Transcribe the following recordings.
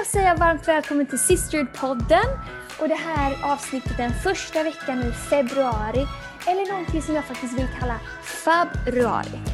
jag säga varmt välkommen till Sisterhood-podden. Och det här avsnittet den första veckan i februari. Eller någonting som jag faktiskt vill kalla fabruari.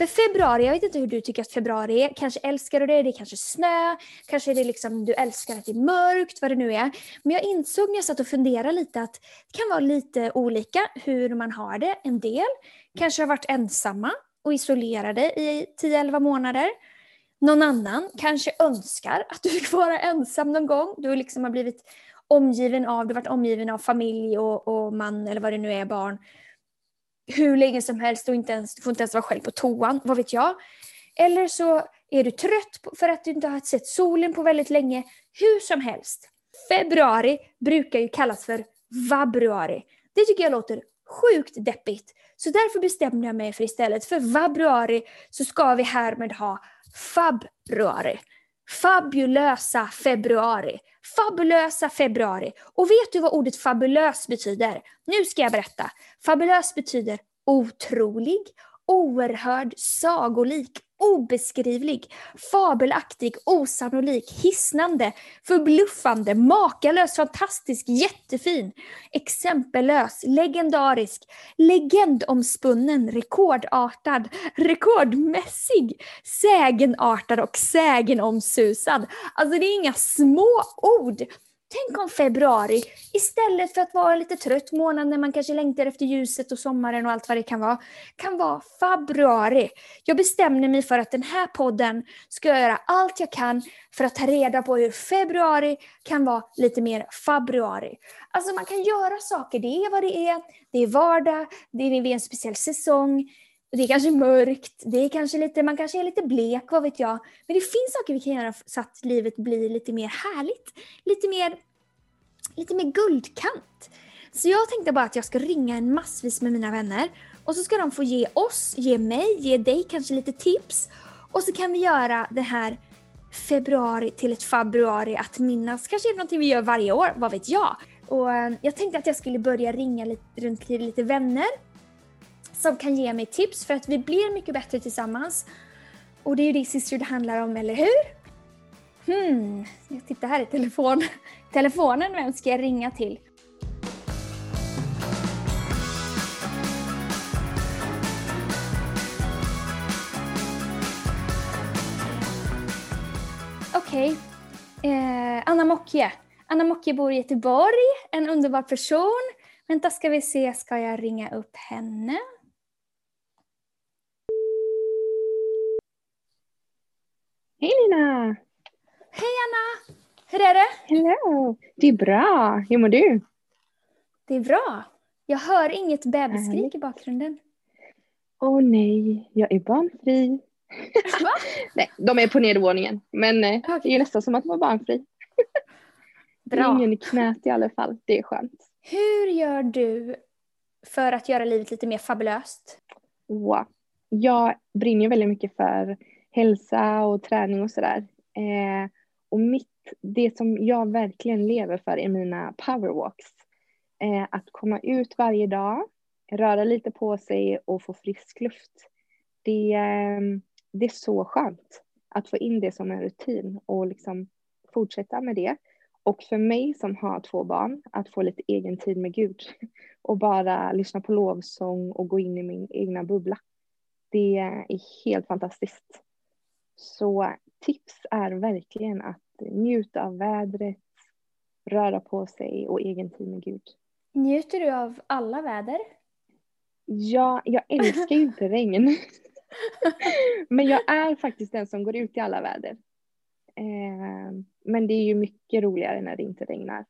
För februari, jag vet inte hur du tycker att februari är. Kanske älskar du det, det är kanske snö, kanske är det liksom du älskar att det är mörkt, vad det nu är. Men jag insåg när jag satt och funderade lite att det kan vara lite olika hur man har det. En del kanske har varit ensamma och isolerade i 10-11 månader. Någon annan kanske önskar att du fick vara ensam någon gång. Du liksom har blivit omgiven av, du har varit omgiven av familj och, och man eller vad det nu är, barn hur länge som helst och inte ens, du får inte ens vara själv på toan, vad vet jag. Eller så är du trött för att du inte har sett solen på väldigt länge. Hur som helst. Februari brukar ju kallas för vabruari. Det tycker jag låter sjukt deppigt. Så därför bestämde jag mig för istället för vabruari så ska vi härmed ha fabruari. Fabulösa februari. Fabulösa februari. Och vet du vad ordet fabulös betyder? Nu ska jag berätta. Fabulös betyder otrolig, oerhörd, sagolik, obeskrivlig, fabelaktig, osannolik, hisnande, förbluffande, makalös, fantastisk, jättefin, exempellös, legendarisk, legendomspunnen, rekordartad, rekordmässig, sägenartad och sägenomsusad. Alltså det är inga små ord. Tänk om februari, istället för att vara en lite trött månad när man kanske längtar efter ljuset och sommaren och allt vad det kan vara, kan vara februari. Jag bestämde mig för att den här podden ska göra allt jag kan för att ta reda på hur februari kan vara lite mer februari. Alltså man kan göra saker, det är vad det är, det är vardag, det är en speciell säsong, det är kanske mörkt, det är kanske lite, man kanske är lite blek, vad vet jag. Men det finns saker vi kan göra så att livet blir lite mer härligt. Lite mer, lite mer guldkant. Så jag tänkte bara att jag ska ringa en massvis med mina vänner. Och så ska de få ge oss, ge mig, ge dig kanske lite tips. Och så kan vi göra det här februari till ett februari att minnas. Kanske är det någonting vi gör varje år, vad vet jag. Och eh, jag tänkte att jag skulle börja ringa lite, runt till lite vänner som kan ge mig tips för att vi blir mycket bättre tillsammans. Och det är ju det Sister det handlar om, eller hur? Hmm, jag tittar här i telefon. telefonen, vem ska jag ringa till? Okej. Okay. Eh, Anna Mokje. Anna Mokje bor i Göteborg, en underbar person. Vänta ska vi se, ska jag ringa upp henne? Hej Lina! Hej Anna! Hur är det? Hello! Det är bra. Hur mår du? Det är bra. Jag hör inget bebisskrik i bakgrunden. Åh oh, nej, jag är barnfri. Va? nej, de är på nedervåningen. Men okay. Eh, det är nästan som att vara barnfri. Bra. Ingen i knät i alla fall. Det är skönt. Hur gör du för att göra livet lite mer fabulöst? Wow. Jag brinner väldigt mycket för hälsa och träning och sådär. Eh, och mitt, det som jag verkligen lever för är mina powerwalks. Eh, att komma ut varje dag, röra lite på sig och få frisk luft. Det, eh, det är så skönt att få in det som en rutin och liksom fortsätta med det. Och för mig som har två barn, att få lite egen tid med Gud och bara lyssna på lovsång och gå in i min egna bubbla. Det är helt fantastiskt. Så tips är verkligen att njuta av vädret, röra på sig och egen tid med Gud. Njuter du av alla väder? Ja, jag älskar ju inte regn. Men jag är faktiskt den som går ut i alla väder. Eh, men det är ju mycket roligare när det inte regnar.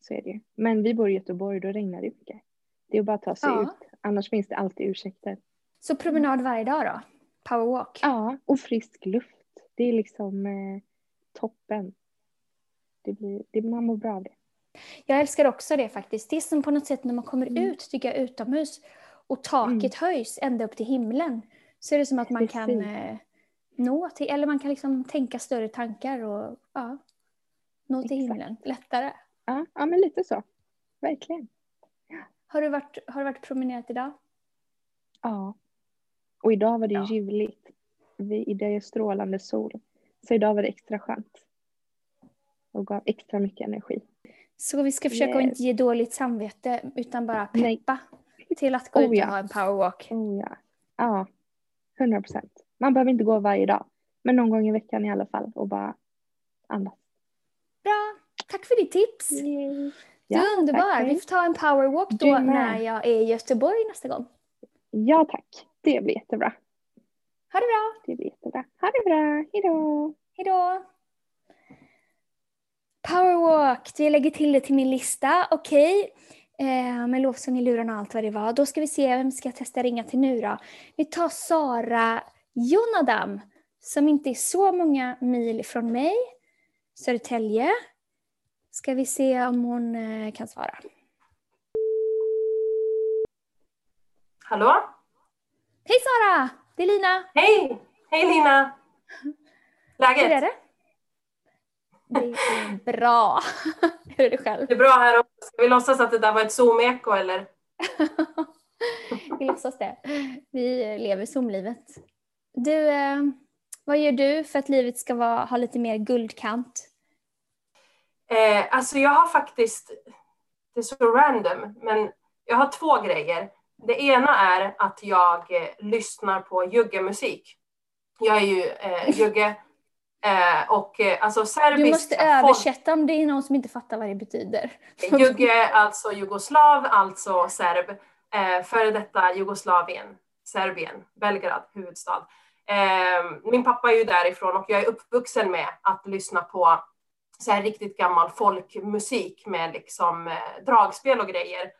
Så är det ju. Men vi bor i Göteborg, då regnar det mycket. Det är bara att ta sig ja. ut. Annars finns det alltid ursäkter. Så promenad varje dag då? Powerwalk? Ja, och frisk luft. Det är liksom eh, toppen. Det blir, det, man mår bra av det. Jag älskar också det faktiskt. Det är som på något sätt när man kommer mm. ut, tycker jag, utomhus och taket mm. höjs ända upp till himlen. Så är det som att man Precis. kan eh, nå till, eller man kan liksom tänka större tankar och ja, nå till Exakt. himlen lättare. Ja, ja men lite så. Verkligen. Har du varit, har du varit promenerat idag? Ja. Och idag var det Ja. ljuvligt. Vi, det är strålande sol. Så idag var det extra skönt. Och gav extra mycket energi. Så vi ska försöka att Yes. inte ge dåligt samvete utan bara Nej. peppa till att gå Oh, ut och ja. ha en powerwalk. Oh ja. Ja, 100 procent. Man behöver inte gå varje dag. Men någon gång i veckan i alla fall. Och bara andas. Bra, tack för ditt tips. Du Ja, är underbar. Vi får ta en powerwalk Du då när jag är i Göteborg nästa gång. Ja tack. Det blir jättebra. Ha det bra. Det blir jättebra. Ha det bra. Hejdå. Hejdå! Powerwalk, jag lägger till det till min lista. Okej. Eh, med lovsång i lurarna och allt vad det var. Då ska vi se, vem ska jag testa ringa till nu då? Vi tar Sara Jonadam, som inte är så många mil från mig. Södertälje. Ska vi se om hon eh, kan svara. Hallå? Hej Sara! Det är Lina. Hej! Hej Lina! Hur är Läget? det? Det är bra. Hur är det själv? Det är bra här också. Ska vi låtsas att det där var ett Zoom-eko eller? Vi låtsas det. Vi lever Zoom-livet. Du, eh, vad gör du för att livet ska vara, ha lite mer guldkant? Eh, alltså jag har faktiskt, det är så random, men jag har två grejer. Det ena är att jag eh, lyssnar på juggemusik. Jag är ju eh, jugge eh, och eh, alltså serbiska Du måste översätta om det är någon som inte fattar vad det betyder. Jugge, alltså jugoslav, alltså serb. Eh, före detta Jugoslavien, Serbien, Belgrad, huvudstad. Eh, min pappa är ju därifrån och jag är uppvuxen med att lyssna på så här riktigt gammal folkmusik med liksom eh, dragspel och grejer.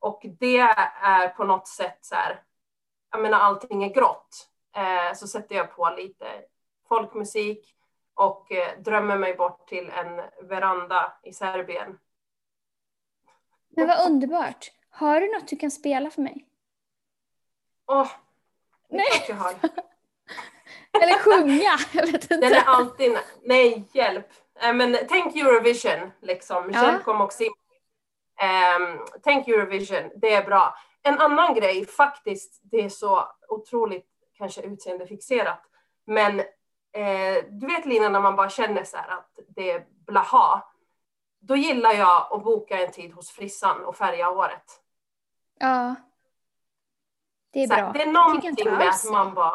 Och det är på något sätt så här, jag menar allting är grått. Eh, så sätter jag på lite folkmusik och eh, drömmer mig bort till en veranda i Serbien Men vad underbart. Har du något du kan spela för mig? Åh, det är Nej. klart jag har. Eller sjunga? Jag vet Den är inte. alltid, nej hjälp. Eh, men tänk Eurovision liksom, Ja. hjälp kom och sim. Ehm, tänk Eurovision, det är bra. En annan grej faktiskt, det är så otroligt kanske utseendefixerat. Men eh, du vet Lina när man bara känner så här att det är blaha. Då gillar jag att boka en tid hos frissan och färga håret. Ja. Det är Så här, bra. det är någonting med att man bara...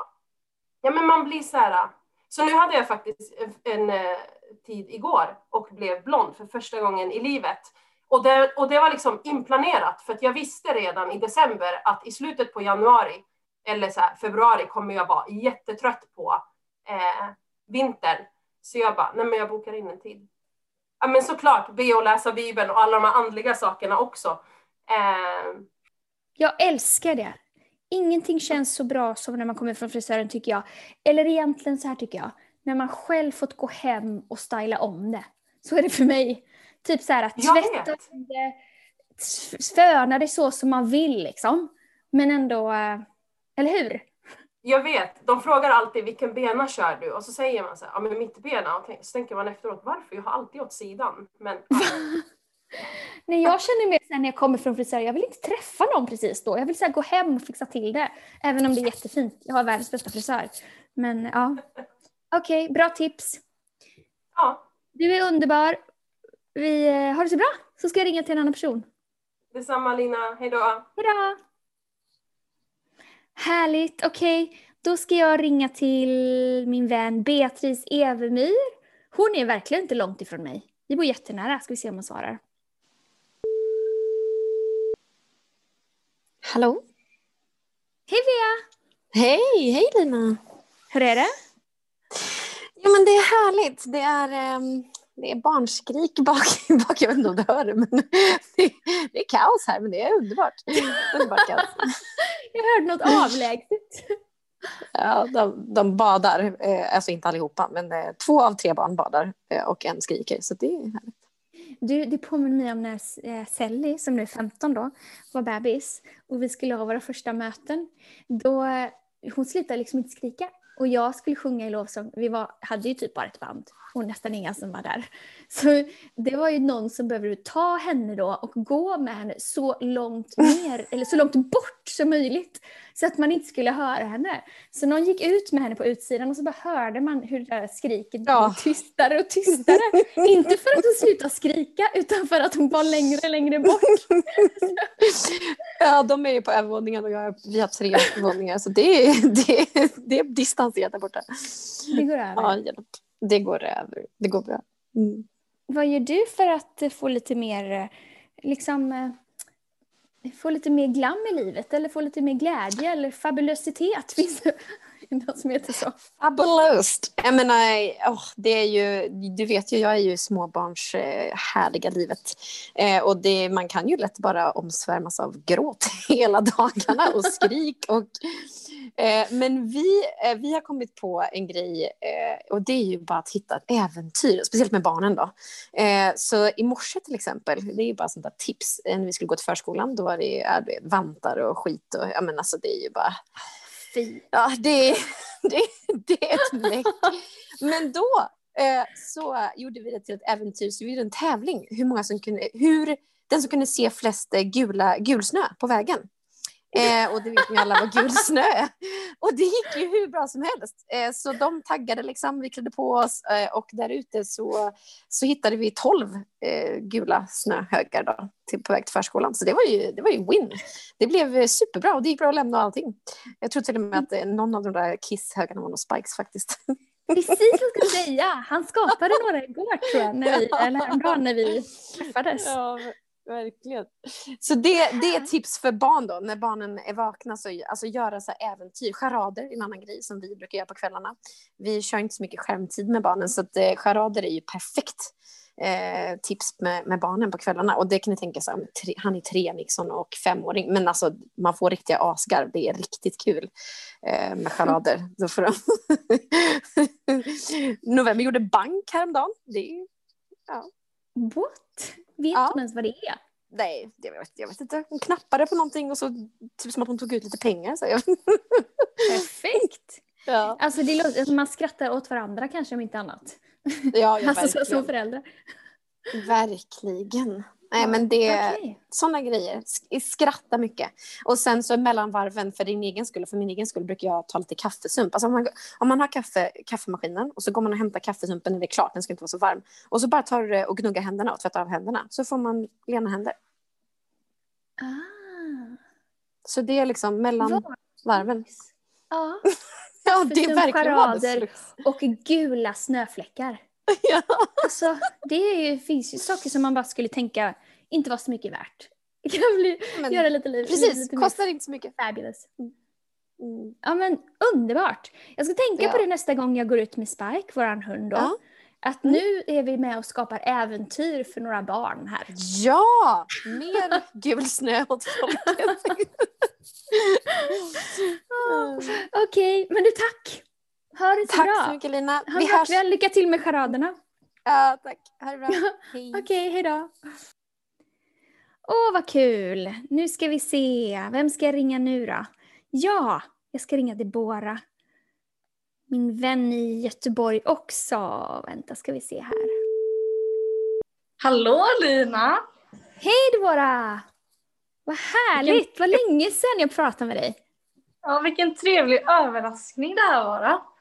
Ja, men man blir så här... Så nu hade jag faktiskt en, en eh, tid igår och blev blond för första gången i livet. Och det, och det var liksom inplanerat för att jag visste redan i december att i slutet på januari eller så här, februari kommer jag vara jättetrött på eh, vintern. Så jag bara, nej men jag bokar in en tid. Ja men såklart, be och läsa bibeln och alla de här andliga sakerna också. Eh, Jag älskar det. Ingenting känns så bra som när man kommer från frisören tycker jag. Eller egentligen så här tycker jag. När man själv fått gå hem och styla om det. Så är det för mig. Typ så här att tvätta det, föna det så som man vill liksom. Men ändå, eh, eller hur? Jag vet, de frågar alltid vilken bena kör du? Och så säger man så här, ja men mittbena. Och tänk- så tänker man efteråt, varför? Jag har alltid åt sidan. Men Nej, jag känner mer sen när jag kommer från frisören, jag vill inte träffa någon precis då. Jag vill så gå hem och fixa till det. Även om det är jättefint. Jag har världens bästa frisör. Men ja. Okej, bra tips. ja, Du är underbar. Vi eh, har det så bra. Så ska jag ringa till en annan person. detsamma Lina, hejdå. Hejdå! Härligt, okej. Då ska jag ringa till min vän Beatrice Evemyr. Hon är verkligen inte långt ifrån mig. Vi bor jättenära. Ska vi se om hon svarar. Hallå? Hej Bea! Hej, hej Lina! Hur är det? Jo men det är härligt. Det är, ehm, det är barnskrik bak, bak. Jag vet inte om du hör det men det, det är kaos här men det är underbart. underbart kaos. Jag hörde något avlägset. Ja, de, de badar, eh, alltså inte allihopa men eh, två av tre barn badar eh, och en skriker så det är härligt. Du, det påminner mig om när Sally, som nu är 15 då, var bebis och vi skulle ha våra första möten. Då, hon slutade liksom inte skrika. och jag skulle sjunga i lovsång. Vi var, hade ju typ bara ett band och nästan inga som var där. Så det var ju någon som behövde ta henne då och gå med henne så långt ner, eller så långt bort som möjligt. Så att man inte skulle höra henne. Så någon gick ut med henne på utsidan och så bara hörde man hur det där skriket Ja. blev tystare och tystare. inte för att hon slutade skrika utan för att hon var längre och längre bort. Ja, de är ju på övervåningen och jag är, vi har tre våningar så det är, det är, det är distanserat där borta. Det går över. Ja. Det går över. Det går bra. Mm. Vad gör du för att eh, få lite mer, eh, liksom, eh, få lite mer glam i livet eller få lite mer glädje eller fabulositet? Finns det något som heter så? Fabulöst! Jag menar, oh, det är ju, du vet ju, jag är ju i småbarns eh, härliga livet. Eh, och det, man kan ju lätt bara omsvärmas av gråt hela dagarna och skrik. Och, eh, men vi, eh, vi har kommit på en grej eh, och det är ju bara att hitta ett äventyr, speciellt med barnen då. Eh, så i morse till exempel, det är ju bara sånt där tips, när vi skulle gå till förskolan, då var det, vantar och skit och ja men alltså det är ju bara Fy. Ja, det, det, det är ett bläck. Men då eh, så gjorde vi det till ett äventyr, så vi gjorde en tävling. Hur många som kunde, hur, den som kunde se flest eh, gula, gulsnö på vägen. Eh, och det vet ni alla vad gul snö är. Och det gick ju hur bra som helst. Eh, så de taggade liksom, vi klädde på oss eh, och där ute så, så hittade vi tolv eh, gula snöhögar då, till, på väg till förskolan. Så det var ju, det var ju win. Det blev superbra och det gick bra att lämna allting. Jag tror till och med att eh, någon av de där kisshögarna var nog Spikes faktiskt. Precis vad jag skulle säga. Han skapade några igår tror jag, när vi, eller häromdagen när vi träffades. Ja, verkligen. Så det, det är tips för barn då, när barnen är vakna. Så, alltså göra så äventyr, charader är en annan grej som vi brukar göra på kvällarna. Vi kör inte så mycket skärmtid med barnen så att, eh, charader är ju perfekt eh, tips med, med barnen på kvällarna. Och det kan ni tänka tre, han är tre Nixon och femåring, men alltså man får riktiga asgarv, det är riktigt kul eh, med charader. Då får de... November gjorde bank häromdagen. Det är ja. What? Vet Ja. hon ens vad det är? Nej, jag vet, jag vet inte. Hon knappade på någonting och så typ som att hon tog ut lite pengar. Så jag. Perfekt! Ja, Alltså det låter, alltså man skrattar åt varandra kanske om inte annat. ja, ja alltså så, verkligen. som föräldrar. verkligen. Nej, men det Okej. sådana grejer. Sk- Skratta mycket. Och sen så mellan varven, för din egen skull och för min egen skull, brukar jag ta lite kaffesump. Alltså om man, om man har kaffe, kaffemaskinen och så går man och hämtar kaffesumpen när det är klart, den ska inte vara så varm. Och så bara tar du det och gnuggar händerna och tvättar av händerna. Så får man lena händer. Ah. Så det är liksom mellan varven. Ja. Ja, det är verkligen. Och gula snöfläckar. Ja. Alltså, det är ju, finns ju saker som man bara skulle tänka inte var så mycket värt. Det kan bli, Men- göra lite liv Precis, lite kostar inte så mycket. fabulous. Mm. Ja men underbart. Jag ska tänka Ja. på det nästa gång jag går ut med Spike, våran hund då. Ja. Att nu är vi med och skapar äventyr för några barn här. Ja, mer gul snö åt folket. Okej, men du tack. Ha det så Tack bra. så mycket Lina. Ha Vi hörs. väl. Lycka till med charaderna. Ja, tack. Ha det bra. Hej. Okej, hejdå. Åh, vad kul. Nu ska vi se. Vem ska jag ringa nu då? Ja, jag ska ringa Debora. Min vän i Göteborg också. Vänta, ska vi se här. Hallå Lina! Hej Debora! Vad härligt! Vad länge sedan jag pratade med dig. Ja, vilken trevlig överraskning det här var. Då.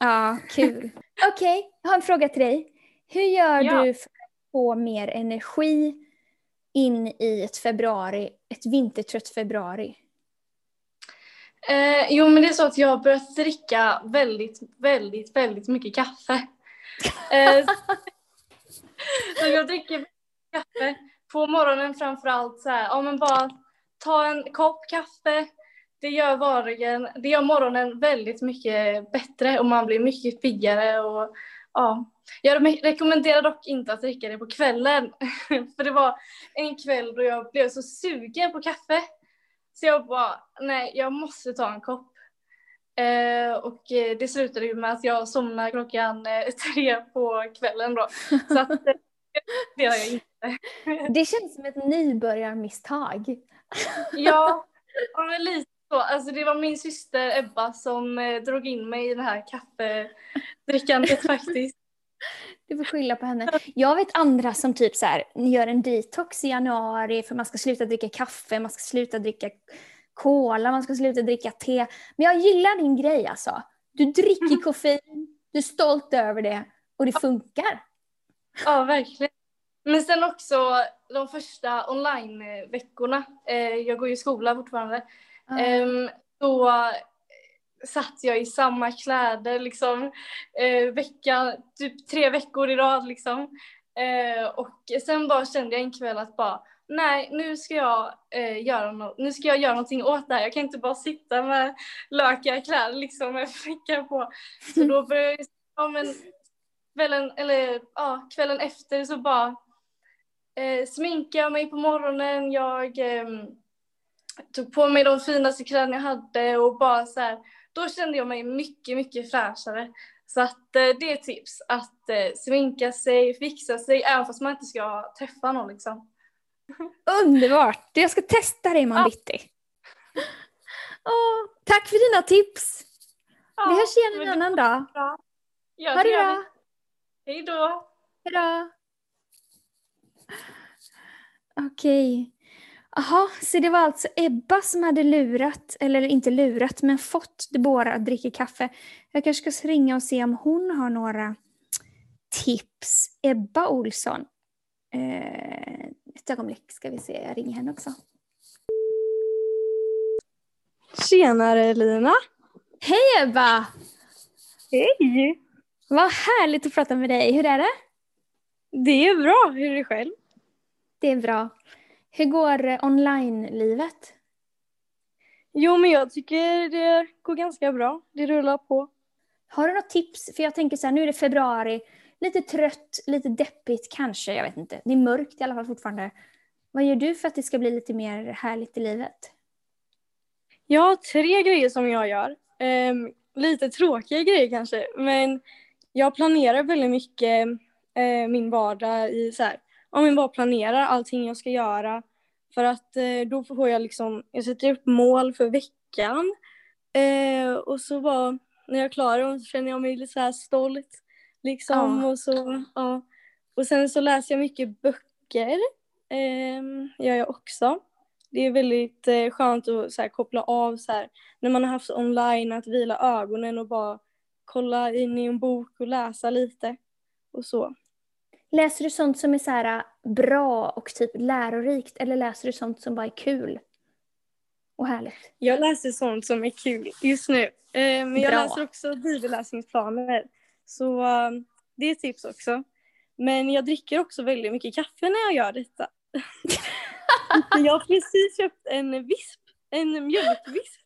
Ja, kul. Okej, jag har en fråga till dig. Hur gör Ja. du för att få mer energi in i ett februari, ett vintertrött februari? Eh, jo, men det är så att jag har börjat dricka väldigt, väldigt, väldigt mycket kaffe. Eh, så jag dricker kaffe på morgonen framför allt. Så här, ja, men bara ta en kopp kaffe. Det gör vardagen, det gör morgonen väldigt mycket bättre och man blir mycket piggare. Och, ja. Jag re- rekommenderar dock inte att dricka det på kvällen. För det var en kväll då jag blev så sugen på kaffe. Så jag bara, nej, jag måste ta en kopp. Eh, och eh, det slutade ju med att jag somnade klockan eh, tre på kvällen då. Så att eh, det gör jag inte. Det känns som ett nybörjarmisstag. Ja, ja lite så. Alltså det var min syster Ebba som eh, drog in mig i det här kaffedrickandet faktiskt. Du får skylla på henne. Jag vet andra som typ så här, gör en detox i januari för man ska sluta dricka kaffe, man ska sluta dricka cola, man ska sluta dricka te. Men jag gillar din grej alltså. Du dricker koffein, du är stolt över det och det funkar. Ja, verkligen. Men sen också de första online-veckorna, eh, jag går ju i skola fortfarande, Mm. då eh, satt jag i samma kläder liksom eh, vecka, typ tre veckor i rad liksom. Eh, och sen bara kände jag en kväll att bara nej nu ska jag eh, göra no- nu ska jag göra någonting åt det här. Jag kan inte bara sitta med lökiga kläder liksom med fickan på. Så då började jag, ja men kvällen, eller ja kvällen efter så bara eh, sminkade jag mig på morgonen. Jag eh, tog på mig de finaste kläderna jag hade och bara så här, då kände jag mig mycket, mycket fräschare. Så att eh, det är ett tips, att eh, sminka sig, fixa sig, även fast man inte ska träffa någon liksom. Underbart! Jag ska testa det imorgon Ja. bitti. Åh, tack för dina tips! Vi hörs igen en annan dag. bra. Ja, Ha det bra! Hej då! Hejdå! Okej. Jaha, så det var alltså Ebba som hade lurat, eller inte lurat, men fått Deborah att dricka kaffe. Jag kanske ska ringa och se om hon har några tips. Ebba Olsson. Eh, ett ögonblick ska vi se, jag ringer henne också. Tjenare Lina! Hej Ebba! Hej! Vad härligt att prata med dig. Hur är det? Det är bra, hur är det själv? Det är bra. Hur går eh, online-livet? Jo men jag tycker det går ganska bra, det rullar på. Har du något tips? För jag tänker så här, nu är det februari, lite trött, lite deppigt kanske, jag vet inte. Det är mörkt i alla fall fortfarande. Vad gör du för att det ska bli lite mer härligt i livet? Jag har tre grejer som jag gör. Ehm, lite tråkiga grejer kanske, men jag planerar väldigt mycket eh, min vardag i så här, om jag bara planerar allting jag ska göra. För att eh, då får jag liksom, jag sätter upp mål för veckan. Eh, och så bara, när jag klarar dem så känner jag mig lite så här stolt. Liksom Ja. och så, ja. Och sen så läser jag mycket böcker. Eh, gör jag också. Det är väldigt eh, skönt att så här, koppla av så här, när man har haft online, att vila ögonen och bara kolla in i en bok och läsa lite och så. Läser du sånt som är så här äh, bra och typ lärorikt eller läser du sånt som bara är kul? Och härligt. Jag läser sånt som är kul just nu. Eh, men jag Bra. läser också bibelläsningsplaner. Så eh, det är tips också. Men jag dricker också väldigt mycket kaffe när jag gör detta. jag har precis köpt en visp, en mjölkvisp.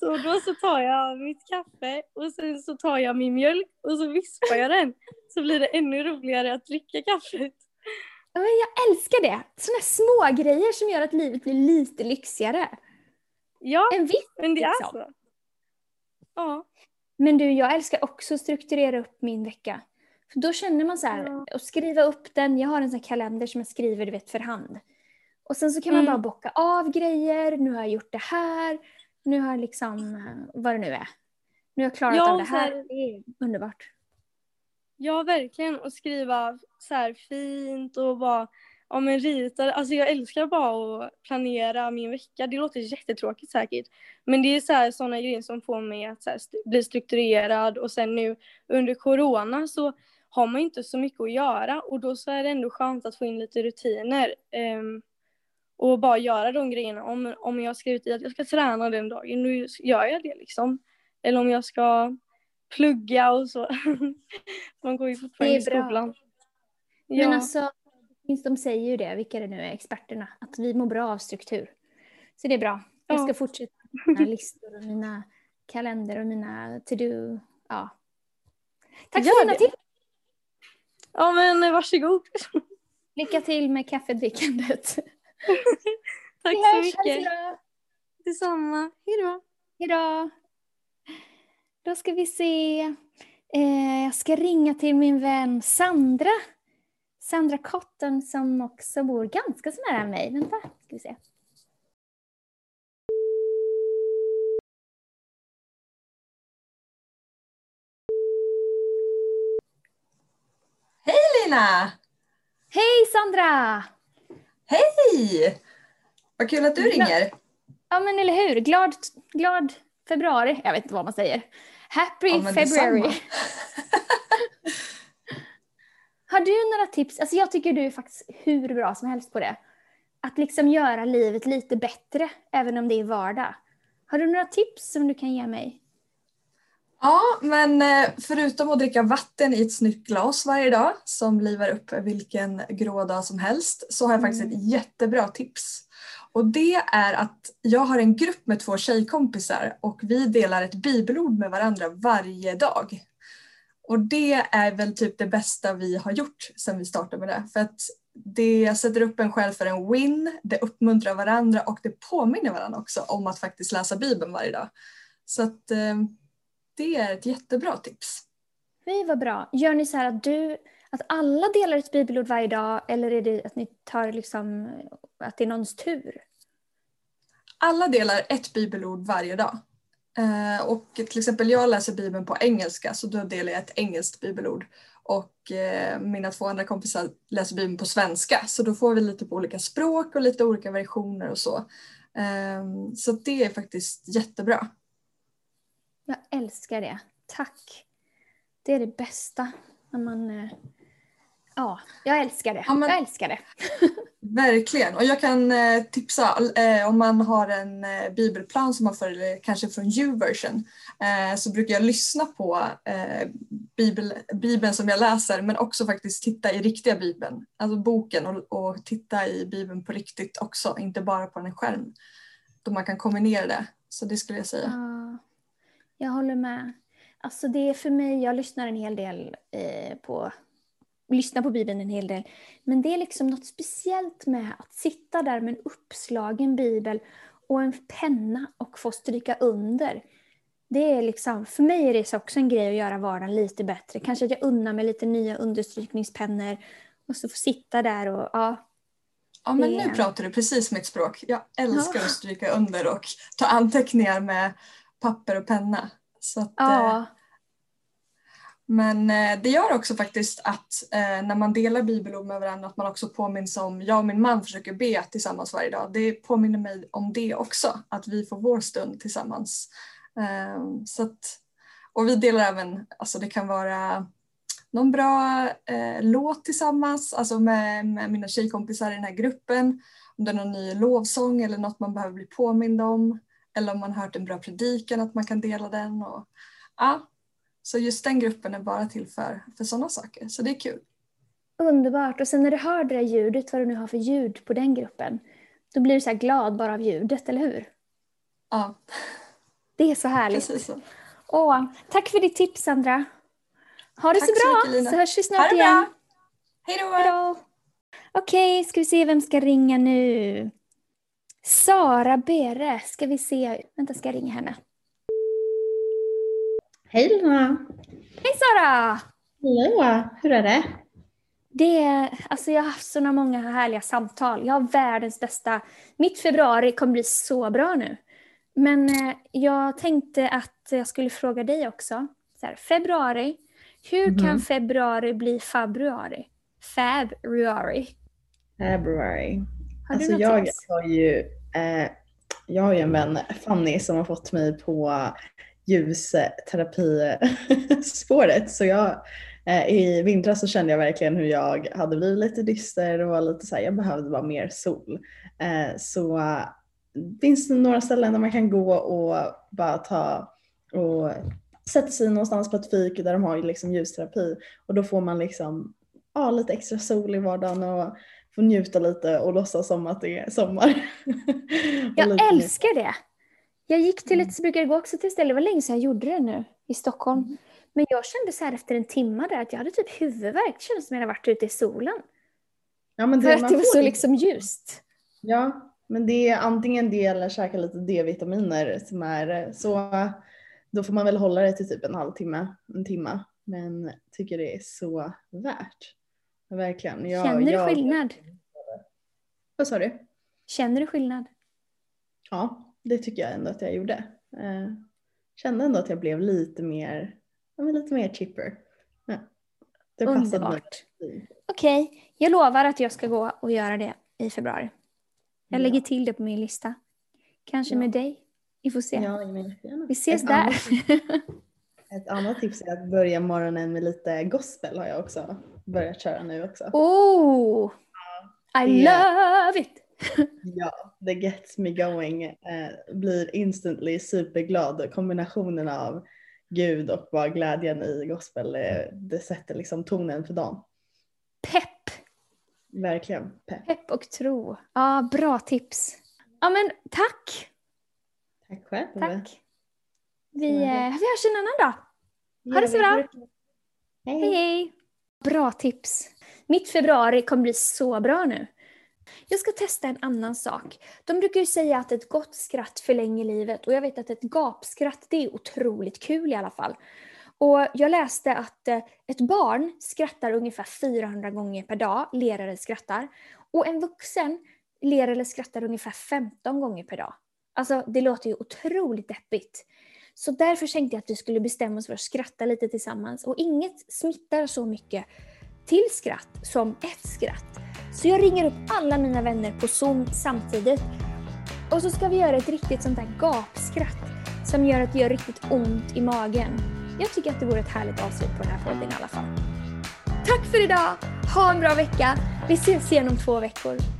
Så då så tar jag mitt kaffe och sen så tar jag min mjölk och så vispar jag den. Så blir det ännu roligare att dricka kaffet. Men Jag älskar det! Såna små grejer som gör att livet blir lite lyxigare. Ja, En viss men det är liksom. så. Ja. Men du, jag älskar också att strukturera upp min vecka. För då känner man så här, Ja. och skriva upp den. Jag har en sån kalender som jag skriver du vet, för hand. Och sen så kan man Mm. bara bocka av grejer. Nu har jag gjort det här. Nu har jag liksom, eh, vad det nu är. Nu har jag klarat Ja, av det här. här- Det är underbart. Ja, verkligen. Och skriva så här fint och bara ja, men rita. Alltså jag älskar bara att planera min vecka. Det låter jättetråkigt säkert. Men det är så här, sådana grejer som får mig att här, bli strukturerad. Och sen nu under corona så har man inte så mycket att göra. Och då så är det ändå skönt att få in lite rutiner. ehm, och bara göra de grejerna. Om, om jag skrivit i att jag ska träna den dagen, nu gör jag det liksom. Eller om jag ska plugga och så. Man går ju fortfarande i skolan. Men Ja, alltså, finns- de säger ju det, vilka det nu är, experterna, att vi mår bra av struktur. Så det är bra. Jag Ja. ska fortsätta med mina listor och mina kalender och mina to-do. Ja. Tack Gör för dina tips! ja men varsågod. Lycka till med kaffedrickandet. Tack så mycket. Detsamma. Hejdå. Hejdå. Då ska vi se. Eh, jag ska ringa till min vän Sandra. Sandra Cotton som också bor ganska så nära mig. Vänta, ska vi se. Hej Lina! Hej Sandra! Hej! Vad kul att du ringer. Ja men eller hur, glad, glad februari. Jag vet inte vad man säger. Happy Ja, February. Har du några tips? Alltså jag tycker du är faktiskt hur bra som helst på det. Att liksom göra livet lite bättre, även om det är vardag. Har du några tips som du kan ge mig? Ja, men eh, förutom att dricka vatten i ett snyggt glas varje dag som livar upp vilken grå dag som helst så har jag faktiskt ett jättebra tips. Och det är att jag har en grupp med två tjejkompisar och vi delar ett bibelord med varandra varje dag. Och det är väl typ det bästa vi har gjort sedan vi startade med det. För att det sätter upp en själv för en win, det uppmuntrar varandra och det påminner varandra också om att faktiskt läsa bibeln varje dag. Så att eh, det är ett jättebra tips. Fy vad bra. Gör ni så här att du, att alla delar ett bibelord varje dag eller är det att ni tar liksom, att det är någons tur? Alla delar ett bibelord varje dag. Eh, och till exempel jag läser bibeln på engelska så då delar jag ett engelskt bibelord. Och eh, mina två andra kompisar läser bibeln på svenska så då får vi lite på olika språk och lite olika versioner och så. Eh, så det är faktiskt jättebra. Jag älskar det. Tack. Det är det bästa. När man, eh, ja, jag älskar det. Ja, men- Jag älskar det. Verkligen. Och jag kan eh, tipsa eh, om man har en bibelplan som man får, eller kanske från YouVersion, eh, så brukar jag lyssna på bibel, bibeln som jag läser men också faktiskt titta i riktiga bibeln, alltså boken och, och titta i bibeln på riktigt också, inte bara på en skärm. Då man kan kombinera det. Så det skulle jag säga. Ja, jag håller med. Alltså det är för mig, jag lyssnar en hel del eh, på lyssnar på Bibeln en hel del. Men det är liksom något speciellt med att sitta där med en uppslagen bibel och en penna och få stryka under. Det är liksom, för mig är det också en grej att göra vardagen lite bättre. Kanske att jag unnar mig lite nya understrykningspennor och så få sitta där och ja, Ja men nu pratar du precis mitt språk. Jag älskar Ja. att stryka under och ta anteckningar med papper och penna. Så att, eh, ja, Men eh, det gör också faktiskt att eh, när man delar bibelord med varandra att man också påminns om, jag och min man försöker be tillsammans varje dag. Det påminner mig om det också, att vi får vår stund tillsammans. Eh, så att, och vi delar även, alltså det kan vara någon bra eh, låt tillsammans, alltså med, med mina tjejkompisar i den här gruppen. Om det är någon ny lovsång eller något man behöver bli påmind om. Eller om man hört en bra predikan, att man kan dela den. Och, ja, så just den gruppen är bara till för, för sådana saker. Så det är kul. underbart. Och sen när du hör det där ljudet, vad du nu har för ljud på den gruppen, då blir du så här glad bara av ljudet, eller hur? Ja, Det är så härligt. precis så. Åh, tack för ditt tips Sandra. Ha det Tack så så bra, mycket, Lina. så hörs vi snart igen. Hej då! Okej, ska vi se vem ska ringa nu? Sara Bere, ska vi se. Vänta, ska jag ringa henne? Hej Lina! Hej Sara! Hallå! Hur är det? Det alltså jag har haft sådana många härliga samtal. Jag har världens bästa. Mitt februari kommer bli så bra nu. Men eh, jag tänkte att jag skulle fråga dig också. Så här, februari. Hur kan Mhm. februari bli februari? Februari. February. Har Alltså något jag tips? har ju eh, jag har ju en vän, Fanny, som har fått mig på ljusterapispåret. Så jag, eh, i vintras så kände jag verkligen hur jag hade blivit lite dyster och var lite så här, jag behövde bara mer sol. Eh, så finns det några ställen där man kan gå och bara ta och sätta sig någonstans på ett fik där de har liksom ljusterapi och då får man liksom ja, lite extra sol i vardagen och får njuta lite och låtsas som att det är sommar. Jag älskar det. Jag gick till Mm. ett, brukar gå också till ställe, det var länge sedan jag gjorde det nu i Stockholm. Men jag kände så här efter en timme där att jag hade typ huvudvärk. Det kändes som jag hade varit ute i solen. Ja, men För det, att man det var så liksom ljust. Ja, men det är antingen det eller käka lite D-vitaminer som är så då får man väl hålla det till typ en halvtimme, en timme. Men tycker det är så värt. Verkligen. Jag, Känner du jag, skillnad? Vad sa du? Känner du skillnad? Ja, det tycker jag ändå att jag gjorde. Eh, kände ändå att jag blev lite mer, lite mer chipper. Ja, det. Underbart. Okej, jag lovar att jag ska gå och göra det i februari. Jag Ja. lägger till det på min lista. Kanske Ja. med dig. Vi får se. Ja. Vi ses Ett där. annat- Ett annat tips är att börja morgonen med lite gospel har jag också börjat köra nu också. oh! I det- love it! Ja, the gets me going eh, blir instantly superglad. Kombinationen av Gud och bara glädjen i gospel, eh, det sätter liksom tonen för dagen. Pepp! Verkligen pepp. Pepp och tro. Ja, bra tips. Ja men tack! Tack själv. Tack. Vi, det. eh, vi hörs en annan dag. Ha det så bra. Hej hej! Bra tips. Mitt februari kommer bli så bra nu. Jag ska testa en annan sak. De brukar ju säga att ett gott skratt förlänger livet och jag vet att ett gapskratt det är otroligt kul i alla fall. Och jag läste att eh, ett barn skrattar ungefär 400 gånger per dag, ler eller skrattar. Och en vuxen ler eller skrattar ungefär 15 gånger per dag. Alltså det låter ju otroligt deppigt. Så därför tänkte jag att vi skulle bestämma oss för att skratta lite tillsammans. Och inget smittar så mycket till skratt som ett skratt. Så jag ringer upp alla mina vänner på Zoom samtidigt. Och så ska vi göra ett riktigt sånt där gapskratt som gör att det gör riktigt ont i magen. Jag tycker att det vore ett härligt avslut på den här podden i alla fall. Tack för idag! Ha en bra vecka! Vi ses igen om två veckor.